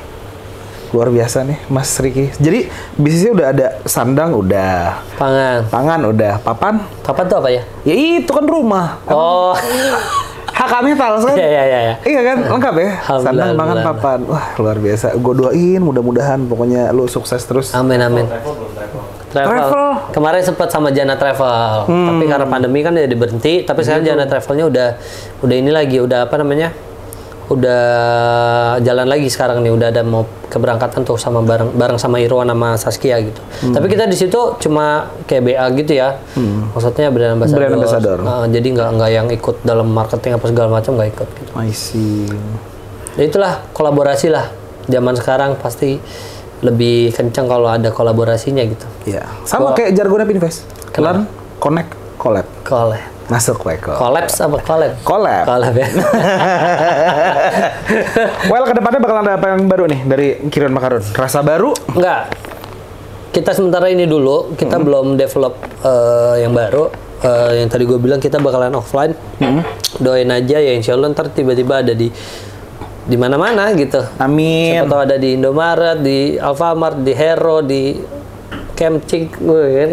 Luar biasa nih Mas Riki. Jadi bisnisnya udah ada sandang udah, Pangan. pangan udah, papan. Papan tuh apa ya? Ya itu kan rumah. Oh. (laughs) Hak metal kan? Iya, iya, iya, iya. Kan, lengkap ya. Sandang, alhamdulillah. papan. Wah luar biasa. Gue doain mudah-mudahan pokoknya lo sukses terus. Amin amin. Travel. Travel. Kemarin sempat sama Jana Travel, tapi karena pandemi kan jadi berhenti. Tapi sekarang Jana Travelnya udah udah ini lagi, udah apa namanya? Udah jalan lagi sekarang nih, udah ada mau keberangkatan tuh sama bareng bareng sama Irwan sama Saskia gitu. Tapi kita di situ cuma kayak BA gitu ya. Maksudnya brand ambassador. Brand ambassador. Nah, jadi nggak nggak yang ikut dalam marketing apa segala macam nggak ikut gitu. I see. Ya itulah kolaborasi lah. Zaman sekarang pasti lebih kencang kalau ada kolaborasinya gitu. Iya. Sama Gua- kayak jargonnya Pinvest. Learn, connect, collab. Collab. Masuk Weko. Collapse apa collab? Collab. Collab ya. (laughs) well, ke depannya bakal ada apa yang baru nih dari Kiron Makarun? Rasa baru? Enggak. Kita sementara ini dulu, Hmm. kita belum develop eh, yang baru. Eh, yang tadi gue bilang kita bakalan offline. Hmm. Doain aja ya insya Allah ntar tiba-tiba ada di di mana-mana gitu. Amin. Siapa tahu ada di Indomaret, di Alfamart, di Hero, di Kemcik, gue kan.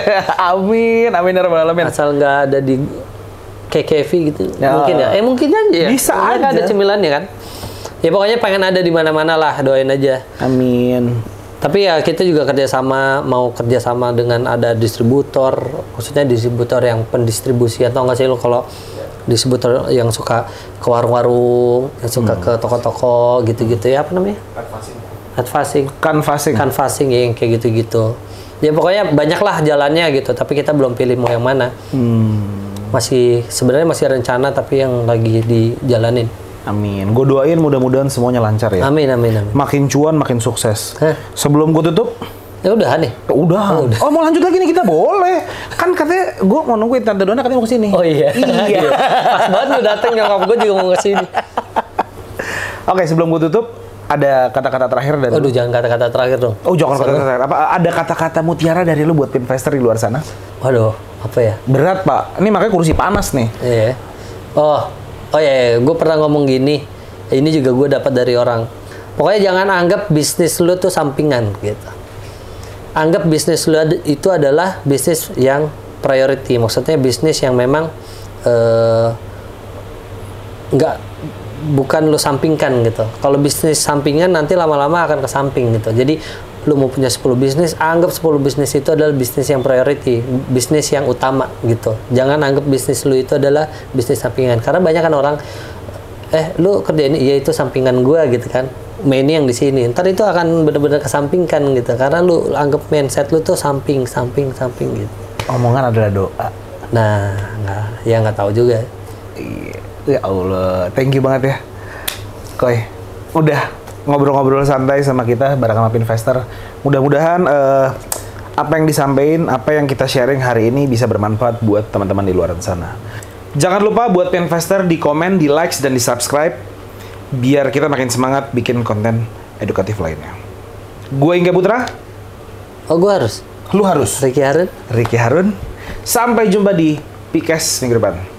(laughs) amin, amin ya rabbal alamin. Asal nggak ada di KKV gitu. Ya. Mungkin ya. Eh mungkin aja ya. Bisa kan aja. ada cemilannya kan. Ya pokoknya pengen ada di mana-mana lah, doain aja. Amin. Tapi ya kita juga kerjasama, mau kerjasama dengan ada distributor, maksudnya distributor yang pendistribusi atau nggak sih lo kalau distributor yang suka ke warung-warung, yang suka Hmm. ke toko-toko gitu-gitu ya apa namanya? Advising. Canvassing. Canvassing ya yang kayak gitu-gitu. Ya pokoknya banyak lah jalannya gitu, tapi kita belum pilih mau yang mana. Hmm. Masih sebenarnya masih rencana tapi yang lagi dijalanin. Amin. Gue doain mudah-mudahan semuanya lancar ya. Amin amin amin. Makin cuan, makin sukses. Hah? Sebelum gue tutup, Ya udah nih. ya udah. Oh, mau lanjut lagi nih kita boleh. Kan katanya gue mau nungguin tante Dona katanya mau ke sini. Oh iya. Iya. (laughs) Pas banget lu dateng nyokap gue juga mau ke sini. Oke, sebelum gue tutup, ada kata-kata terakhir dari Aduh jangan kata-kata terakhir dong. Oh, jangan kata-kata terakhir. Apa ada kata-kata mutiara dari lu buat investor di luar sana? Waduh, apa ya? Berat, Pak. Ini makanya kursi panas nih. Iya. Oh, oh ya, gue pernah ngomong gini. Ini juga gue dapat dari orang. Pokoknya jangan anggap bisnis lu tuh sampingan gitu. Anggap bisnis lu itu adalah bisnis yang priority. Maksudnya bisnis yang memang eh, nggak bukan lu sampingkan gitu. Kalau bisnis sampingan nanti lama-lama akan ke samping gitu. Jadi lu mau punya 10 bisnis, anggap 10 bisnis itu adalah bisnis yang priority, bisnis yang utama gitu. Jangan anggap bisnis lu itu adalah bisnis sampingan. Karena banyak kan orang eh lu kerja ini ya itu sampingan gua gitu kan. Mainnya yang di sini. Ntar itu akan benar-benar kesampingkan gitu. Karena lu anggap mindset lu tuh samping, samping, samping gitu. Omongan adalah doa. Nah, nggak, ya nggak tahu juga. Iya. Ya Allah, thank you banget ya. Koi, udah ngobrol-ngobrol santai sama kita bareng sama Investor. Mudah-mudahan eh, apa yang disampaikan, apa yang kita sharing hari ini bisa bermanfaat buat teman-teman di luar sana. Jangan lupa buat Investor di komen, di likes dan di subscribe biar kita makin semangat bikin konten edukatif lainnya. Gue Ingga Putra, Oh, gua harus. lu harus. Ricky Harun. Ricky Harun. Sampai jumpa di Pikes minggu depan.